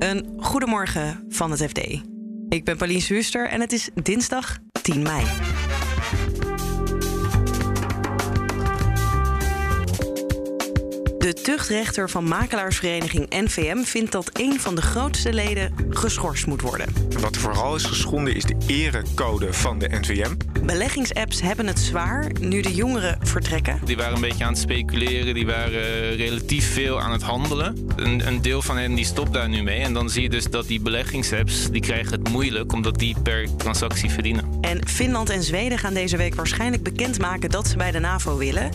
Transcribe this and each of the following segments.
Een goedemorgen van het FD. Ik ben Pauline Zwuster en het is dinsdag 10 mei. De tuchtrechter van makelaarsvereniging NVM vindt dat een van de grootste leden geschorst moet worden. Wat vooral is geschonden is de erecode van de NVM. Beleggingsapps hebben het zwaar nu de jongeren vertrekken. Die waren een beetje aan het speculeren, die waren relatief veel aan het handelen. Een, een, deel van hen die stopt daar nu mee. En dan zie je dus dat die beleggingsapps die krijgen het moeilijk omdat die per transactie verdienen. En Finland en Zweden gaan deze week waarschijnlijk bekendmaken dat ze bij de NAVO willen.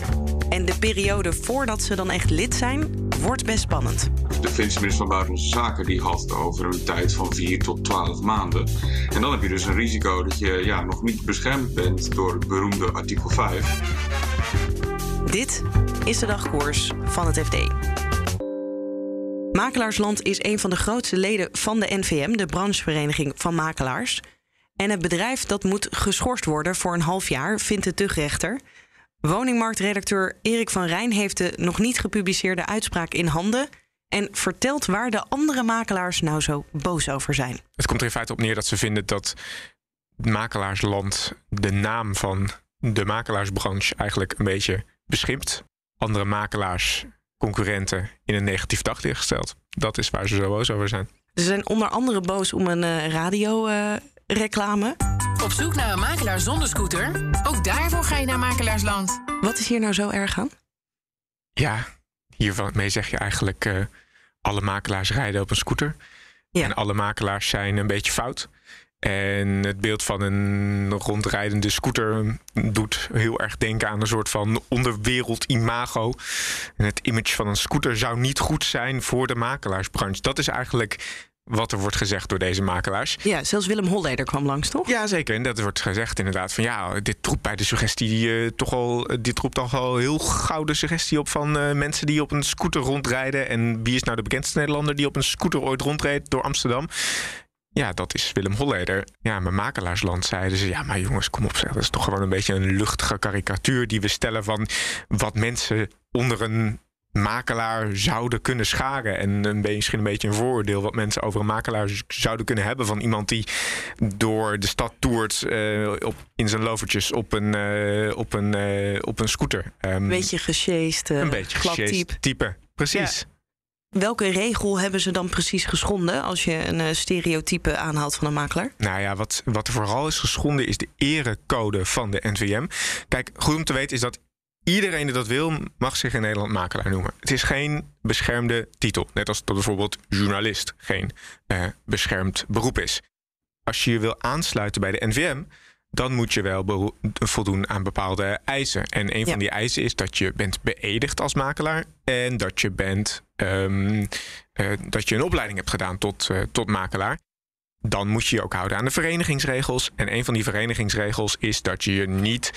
En de periode voordat ze dan echt lid zijn, wordt best spannend. De Finse minister van Buitenlandse Zaken die had het over een tijd van 4 tot 12 maanden. En dan heb je dus een risico dat je ja, nog niet beschermd bent door het beroemde artikel 5. Dit is de dagkoers van het FD. Makelaarsland is een van de grootste leden van de NVM, de branchevereniging van makelaars. En het bedrijf dat moet geschorst worden voor een half jaar, vindt de tuchtrechter. Woningmarktredacteur Erik van Rijn heeft de nog niet gepubliceerde uitspraak in handen en vertelt waar de andere makelaars nou zo boos over zijn. Het komt er in feite op neer dat ze vinden dat makelaarsland de naam van de makelaarsbranche eigenlijk een beetje beschimpt. Andere makelaars, concurrenten in een negatief daglicht gesteld. Dat is waar ze zo boos over zijn. Ze zijn onder andere boos om een uh, radioreclame. Uh, Op zoek naar een makelaar zonder scooter? Ook daarvoor ga je naar Makelaarsland. Wat is hier nou zo erg aan? Ja, hiermee zeg je eigenlijk... Uh, alle makelaars rijden op een scooter. Ja. En alle makelaars zijn een beetje fout. En het beeld van een rondrijdende scooter doet heel erg denken aan een soort van onderwereld imago. En het image van een scooter zou niet goed zijn voor de makelaarsbranche. Dat is eigenlijk wat er wordt gezegd door deze makelaars. Ja, zelfs Willem Holleder kwam langs, toch? Ja, zeker. En dat wordt gezegd inderdaad van ja, dit roept bij de suggestie uh, toch al, dit roept toch al heel gouden suggestie op van uh, mensen die op een scooter rondrijden. En wie is nou de bekendste Nederlander die op een scooter ooit rondreed door Amsterdam? Ja, dat is Willem Holleder. Ja, mijn makelaarsland zeiden ze... ja, maar jongens, kom op, zeg. Dat is toch gewoon een beetje een luchtige karikatuur... die we stellen van wat mensen onder een makelaar zouden kunnen scharen. En een beetje, misschien een beetje een vooroordeel... wat mensen over een makelaar zouden kunnen hebben... van iemand die door de stad toert uh, op, in zijn lovertjes op een, uh, op een, uh, op een scooter. Um, een beetje gesjeest, Een beetje gesjeest type, precies. Ja. Welke regel hebben ze dan precies geschonden als je een stereotype aanhaalt van een makelaar? Nou ja, wat, wat er vooral is geschonden is de erecode van de NVM. Kijk, goed om te weten is dat iedereen die dat wil, mag zich in Nederland makelaar noemen. Het is geen beschermde titel. Net als dat bijvoorbeeld journalist geen uh, beschermd beroep is. Als je je wil aansluiten bij de NVM, dan moet je wel voldoen aan bepaalde eisen. En een ja. van die eisen is dat je bent beëdigd als makelaar en dat je bent um, uh, dat je een opleiding hebt gedaan tot, uh, tot makelaar. Dan moet je je ook houden aan de verenigingsregels. En een van die verenigingsregels is dat je je niet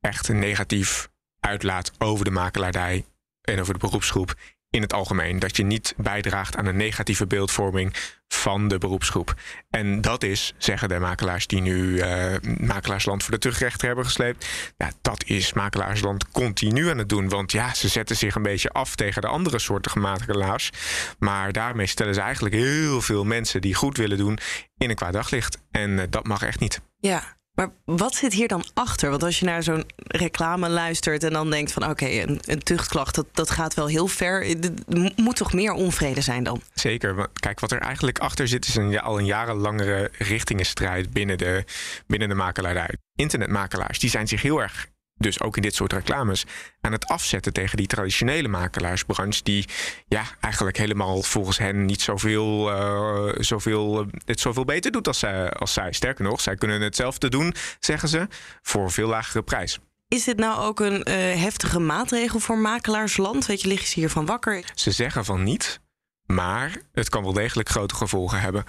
echt negatief uitlaat over de makelaardij en over de beroepsgroep in het algemeen. Dat je niet bijdraagt aan een negatieve beeldvorming van de beroepsgroep. En dat is, zeggen de makelaars die nu uh, makelaarsland voor de terugrechter hebben gesleept. Ja, dat is makelaarsland continu aan het doen. Want ja, ze zetten zich een beetje af tegen de andere soorten makelaars. Maar daarmee stellen ze eigenlijk heel veel mensen die goed willen doen in een kwaad daglicht. En uh, dat mag echt niet. Ja, maar wat zit hier dan achter? Want als je naar zo'n reclame luistert en dan denkt van oké, een, tuchtklacht, dat, dat gaat wel heel ver. Er moet toch meer onvrede zijn dan? Zeker. Kijk, wat er eigenlijk achter zit, is een, al een jarenlangere richtingenstrijd binnen de, binnen de makelaarij. Internetmakelaars die zijn zich heel erg dus ook in dit soort reclames, aan het afzetten tegen die traditionele makelaarsbranche, die ja, eigenlijk helemaal volgens hen niet zoveel, uh, zoveel, het zoveel beter doet als zij, als zij. Sterker nog, zij kunnen hetzelfde doen, zeggen ze, voor veel lagere prijs. Is dit nou ook een uh, heftige maatregel voor makelaarsland? Weet je, liggen ze hiervan wakker? Ze zeggen van niet, maar het kan wel degelijk grote gevolgen hebben.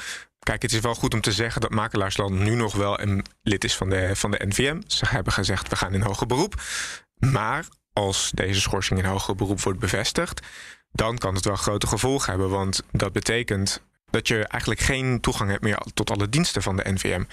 Kijk, het is wel goed om te zeggen dat Makelaarsland nu nog wel een lid is van de, van de NVM. Ze hebben gezegd, we gaan in hoger beroep. Maar als deze schorsing in hoger beroep wordt bevestigd, dan kan het wel grote gevolgen hebben. Want dat betekent dat je eigenlijk geen toegang hebt meer tot alle diensten van de NVM.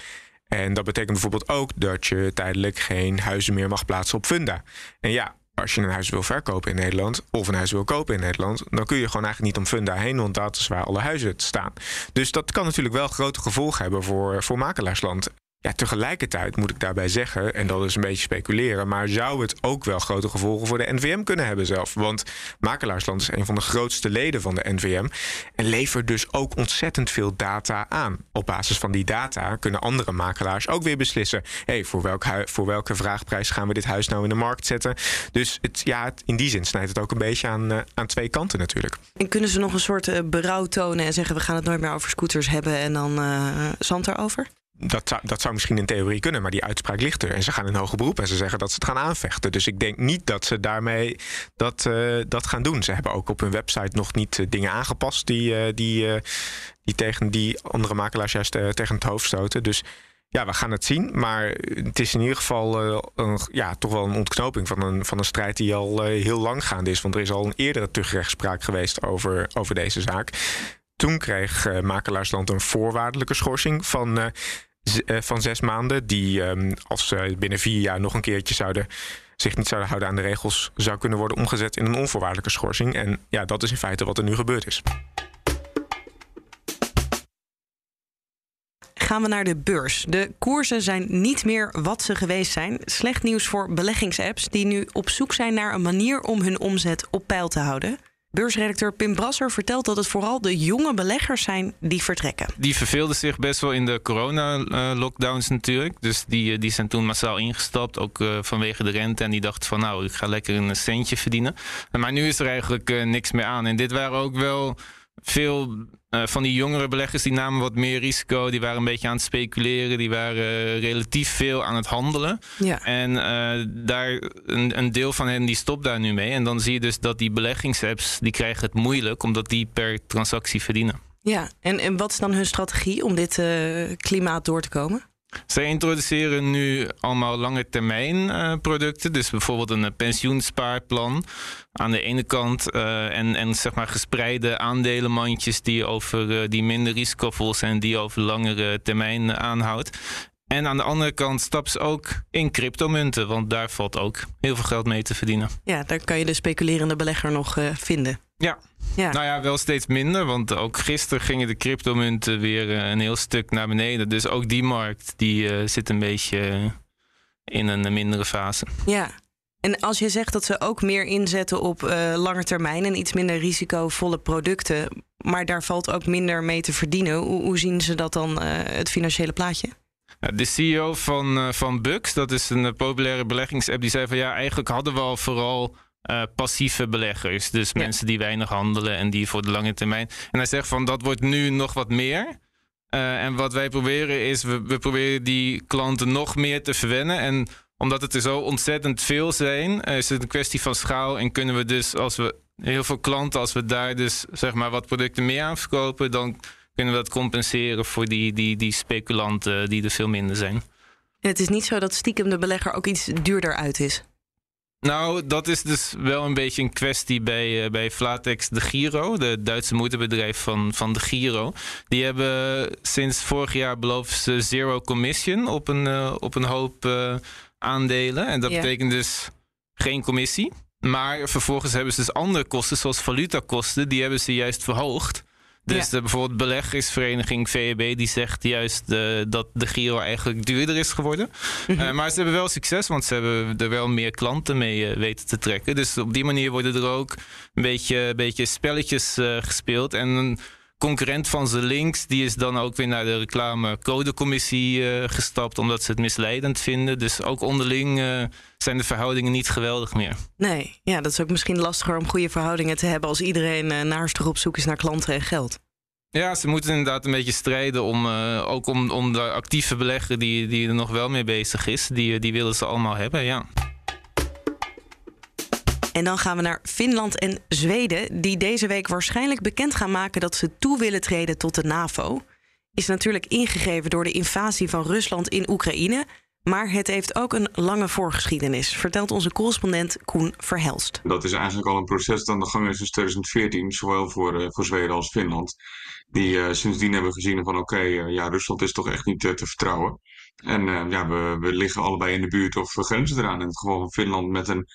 En dat betekent bijvoorbeeld ook dat je tijdelijk geen huizen meer mag plaatsen op Funda. En ja, als je een huis wil verkopen in Nederland of een huis wil kopen in Nederland, dan kun je gewoon eigenlijk niet om funda heen, want dat is waar alle huizen staan. Dus dat kan natuurlijk wel grote gevolgen hebben voor, voor makelaarsland. Ja, tegelijkertijd moet ik daarbij zeggen, en dat is een beetje speculeren, maar zou het ook wel grote gevolgen voor de NVM kunnen hebben zelf? Want Makelaarsland is een van de grootste leden van de NVM en levert dus ook ontzettend veel data aan. Op basis van die data kunnen andere makelaars ook weer beslissen: hey, voor, welk voor welke vraagprijs gaan we dit huis nou in de markt zetten? Dus het, ja, in die zin snijdt het ook een beetje aan, uh, aan twee kanten natuurlijk. En kunnen ze nog een soort uh, berouw tonen en zeggen: we gaan het nooit meer over scooters hebben en dan uh, zand erover? Dat zou, dat zou misschien in theorie kunnen, maar die uitspraak ligt er. En ze gaan in hoger beroep en ze zeggen dat ze het gaan aanvechten. Dus ik denk niet dat ze daarmee dat, uh, dat gaan doen. Ze hebben ook op hun website nog niet uh, dingen aangepast die, uh, die, die tegen die andere makelaars juist tegen het hoofd stoten. Dus ja, we gaan het zien. Maar het is in ieder geval een, ja, toch wel een ontknoping van een, van een strijd die al heel lang gaande is. Want er is al een eerdere terugrechtspraak geweest over, over deze zaak. Toen kreeg Makelaarsland een voorwaardelijke schorsing van van zes maanden. Die um, als ze binnen vier jaar nog een keertje zouden zich niet zouden houden aan de regels, zou kunnen worden omgezet in een onvoorwaardelijke schorsing. En ja, dat is in feite wat er nu gebeurd is. Gaan we naar de beurs. De koersen zijn niet meer wat ze geweest zijn. Slecht nieuws voor beleggingsapps die nu op zoek zijn naar een manier om hun omzet op peil te houden. Beursredacteur Pim Brasser vertelt dat het vooral de jonge beleggers zijn die vertrekken. Die verveelden zich best wel in de corona-lockdowns natuurlijk. Dus die, die zijn toen massaal ingestapt, ook uh, vanwege de rente. En die dachten van nou, ik ga lekker een centje verdienen. Maar nu is er eigenlijk uh, niks meer aan. En dit waren ook wel veel uh, van die jongere beleggers die namen wat meer risico. Die waren een beetje aan het speculeren. Die waren uh, relatief veel aan het handelen. Ja. En uh, daar, een, een, deel van hen die stopt daar nu mee. En dan zie je dus dat die beleggingsapps die krijgen het moeilijk omdat die per transactie verdienen. Ja, en, en wat is dan hun strategie om dit klimaat door te komen? Zij introduceren nu allemaal lange termijn uh, producten. Dus bijvoorbeeld een pensioenspaarplan aan de ene kant. Uh, en, en zeg maar gespreide aandelenmandjes die, over, die minder risicovol zijn, die over langere termijn aanhoudt. En aan de andere kant stappen ze ook in cryptomunten, want daar valt ook heel veel geld mee te verdienen. Ja, daar kan je de speculerende belegger nog vinden. Ja. ja. Nou ja, wel steeds minder. Want ook gisteren gingen de cryptomunten weer een heel stuk naar beneden. Dus ook die markt die, uh, zit een beetje in een mindere fase. Ja. En als je zegt dat ze ook meer inzetten op uh, lange termijn en iets minder risicovolle producten, maar daar valt ook minder mee te verdienen, hoe, hoe zien ze dat dan, uh, het financiële plaatje? De CEO van, van Bux, dat is een populaire beleggingsapp, die zei van ja, eigenlijk hadden we al vooral uh, passieve beleggers. Dus ja. mensen die weinig handelen en die voor de lange termijn. En hij zegt van dat wordt nu nog wat meer. Uh, en wat wij proberen is, we, we, proberen die klanten nog meer te verwennen. En omdat het er zo ontzettend veel zijn, is het een kwestie van schaal. En kunnen we dus, als we heel veel klanten, als we daar dus zeg maar wat producten meer aan verkopen, dan kunnen we dat compenseren voor die, die, die speculanten die er veel minder zijn. En het is niet zo dat stiekem de belegger ook iets duurder uit is. Nou, dat is dus wel een beetje een kwestie bij, uh, bij Flatex de Giro, de Duitse moederbedrijf van, van de Giro. Die hebben sinds vorig jaar beloofd ze zero commission op een, uh, op een hoop uh, aandelen. En dat ja. betekent dus geen commissie. Maar vervolgens hebben ze dus andere kosten, zoals valutakosten, die hebben ze juist verhoogd. Dus ja. de bijvoorbeeld beleggersvereniging VEB die zegt juist uh, dat de Giro eigenlijk duurder is geworden. Mm -hmm. uh, maar ze hebben wel succes, want ze hebben er wel meer klanten mee uh, weten te trekken. Dus op die manier worden er ook een beetje, een beetje spelletjes gespeeld. En concurrent van ze links, die is dan ook weer naar de reclamecodecommissie gestapt, omdat ze het misleidend vinden. Dus ook onderling zijn de verhoudingen niet geweldig meer. Nee, ja, dat is ook misschien lastiger om goede verhoudingen te hebben als iedereen uh, naarstig op zoek is naar klanten en geld. Ja, ze moeten inderdaad een beetje strijden om uh, ook om, om de actieve belegger die, die er nog wel mee bezig is, die, die willen ze allemaal hebben, ja. En dan gaan we naar Finland en Zweden, die deze week waarschijnlijk bekend gaan maken dat ze toe willen treden tot de NAVO. Is natuurlijk ingegeven door de invasie van Rusland in Oekraïne. Maar het heeft ook een lange voorgeschiedenis, vertelt onze correspondent Koen Verhelst. Dat is eigenlijk al een proces dat aan de gang is sinds 2014, zowel voor, uh, voor Zweden als Finland. Die uh, sindsdien hebben gezien van oké, uh, ja, Rusland is toch echt niet te vertrouwen. En ja, we, we liggen allebei in de buurt of we grenzen eraan. In het geval van Finland met een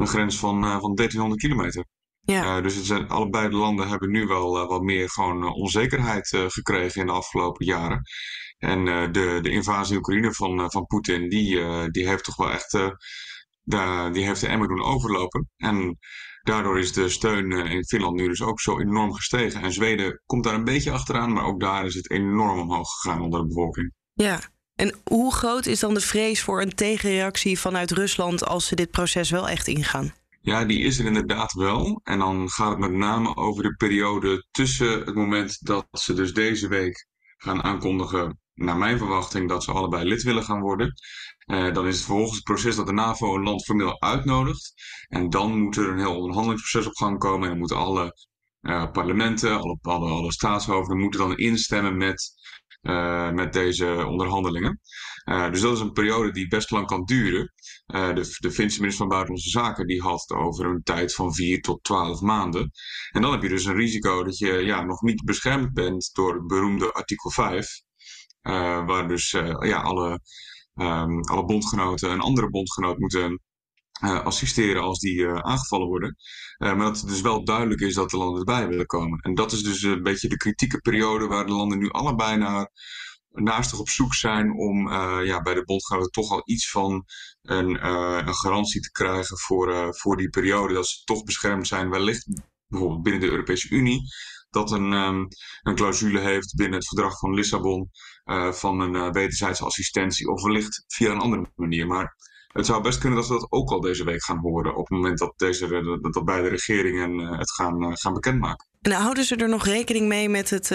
een grens van, van 1300 kilometer. Ja. dus het zijn, allebei de landen hebben nu wel wat meer gewoon onzekerheid gekregen in de afgelopen jaren. En de, de invasie in Oekraïne van, van Poetin, die, die heeft toch wel echt de, die heeft de emmer doen overlopen. En daardoor is de steun in Finland nu dus ook zo enorm gestegen. En Zweden komt daar een beetje achteraan, maar ook daar is het enorm omhoog gegaan onder de bevolking. Ja, en hoe groot is dan de vrees voor een tegenreactie vanuit Rusland als ze dit proces wel echt ingaan? Ja, die is er inderdaad wel. En dan gaat het met name over de periode tussen het moment dat ze dus deze week gaan aankondigen, naar mijn verwachting, dat ze allebei lid willen gaan worden. Uh, dan is het vervolgens het proces dat de NAVO een land formeel uitnodigt. En dan moet er een heel onderhandelingsproces op gang komen. En dan moeten alle uh, parlementen, alle, alle, staatshoofden moeten dan instemmen met, uh, met deze onderhandelingen. dus dat is een periode die best lang kan duren. de, de Finse minister van Buitenlandse Zaken die had het over een tijd van 4 tot 12 maanden. En dan heb je dus een risico dat je ja, nog niet beschermd bent door het beroemde artikel 5. waar dus ja, alle um, alle bondgenoten een andere bondgenoot moeten uh, assisteren als die uh, aangevallen worden. Uh, maar dat het dus wel duidelijk is dat de landen erbij willen komen. En dat is dus een beetje de kritieke periode waar de landen nu allebei naar naastig op zoek zijn om ja, bij de bondgenoten toch al iets van een, een garantie te krijgen voor, voor die periode. Dat ze toch beschermd zijn, wellicht bijvoorbeeld binnen de Europese Unie dat een, um, een clausule heeft binnen het verdrag van Lissabon van een wederzijdse assistentie of wellicht via een andere manier. Maar het zou best kunnen dat we dat ook al deze week gaan horen op het moment dat, deze, dat, dat beide regeringen uh, het gaan, gaan bekendmaken. En houden ze er nog rekening mee met het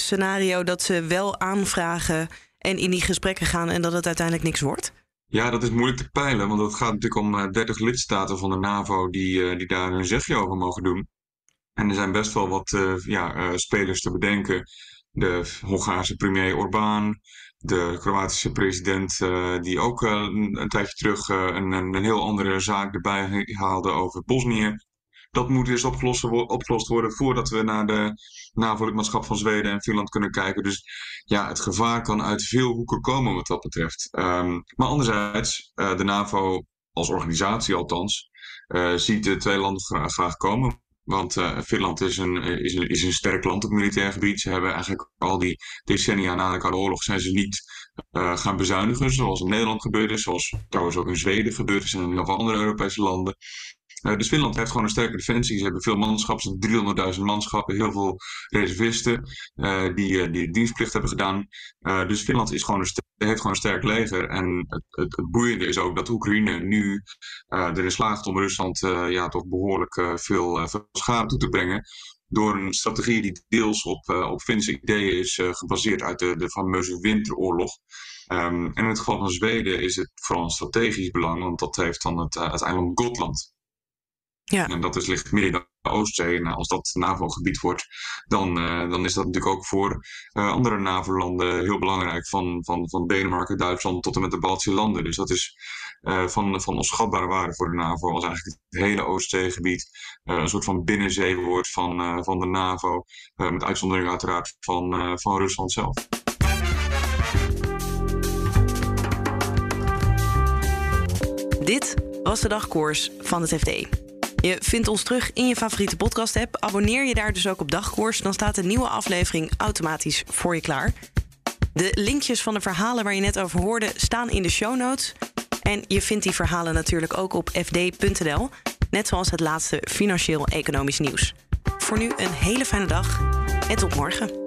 scenario dat ze wel aanvragen en in die gesprekken gaan en dat het uiteindelijk niks wordt? Ja, dat is moeilijk te peilen, want het gaat natuurlijk om 30 lidstaten van de NAVO die, die daar hun zegje over mogen doen. En er zijn best wel wat uh, ja, spelers te bedenken. De Hongaarse premier Orbán, de Kroatische president, uh, die ook een, een, tijdje terug een, een, heel andere zaak erbij haalde over Bosnië. Dat moet dus opgelost, opgelost worden voordat we naar de NAVO-lidmaatschap van Zweden en Finland kunnen kijken. Dus ja, het gevaar kan uit veel hoeken komen wat dat betreft. Um, maar anderzijds, de NAVO als organisatie althans, ziet de twee landen graag komen. Want uh, Finland is een, is, een, is een sterk land op militair gebied. Ze hebben eigenlijk al die decennia na de Koude Oorlog zijn ze niet uh, gaan bezuinigen. Zoals in Nederland gebeurd is. Zoals trouwens ook in Zweden gebeurd is en in heel veel andere Europese landen. Uh, dus Finland heeft gewoon een sterke defensie. Ze hebben veel manschap, ze hebben 300.000 manschappen, heel veel reservisten uh, die, die dienstplicht hebben gedaan. Uh, dus Finland is gewoon heeft gewoon een sterk leger. En het, het, boeiende is ook dat Oekraïne nu erin slaagt om Rusland ja, toch behoorlijk veel, veel schade toe te brengen door een strategie die deels op, op Finse ideeën is gebaseerd uit de, de fameuze winteroorlog. Um, en in het geval van Zweden is het vooral een strategisch belang, want dat heeft dan het eiland Gotland. Ja. En dat is, ligt midden in de Oostzee. Als dat NAVO-gebied wordt, dan, uh, dan is dat natuurlijk ook voor uh, andere NAVO-landen heel belangrijk. Van, van, van Denemarken, Duitsland tot en met de Baltische landen. Dus dat is uh, van, van onschatbare waarde voor de NAVO. Als eigenlijk het hele Oostzeegebied een soort van binnenzee wordt van, van de NAVO. met uitzondering uiteraard van, van Rusland zelf. Dit was de dagkoers van het FD. Je vindt ons terug in je favoriete podcast-app. Abonneer je daar dus ook op dagkoers. Dan staat een nieuwe aflevering automatisch voor je klaar. De linkjes van de verhalen waar je net over hoorde staan in de show notes. En je vindt die verhalen natuurlijk ook op fd.nl. Net zoals het laatste financieel-economisch nieuws. Voor nu een hele fijne dag en tot morgen.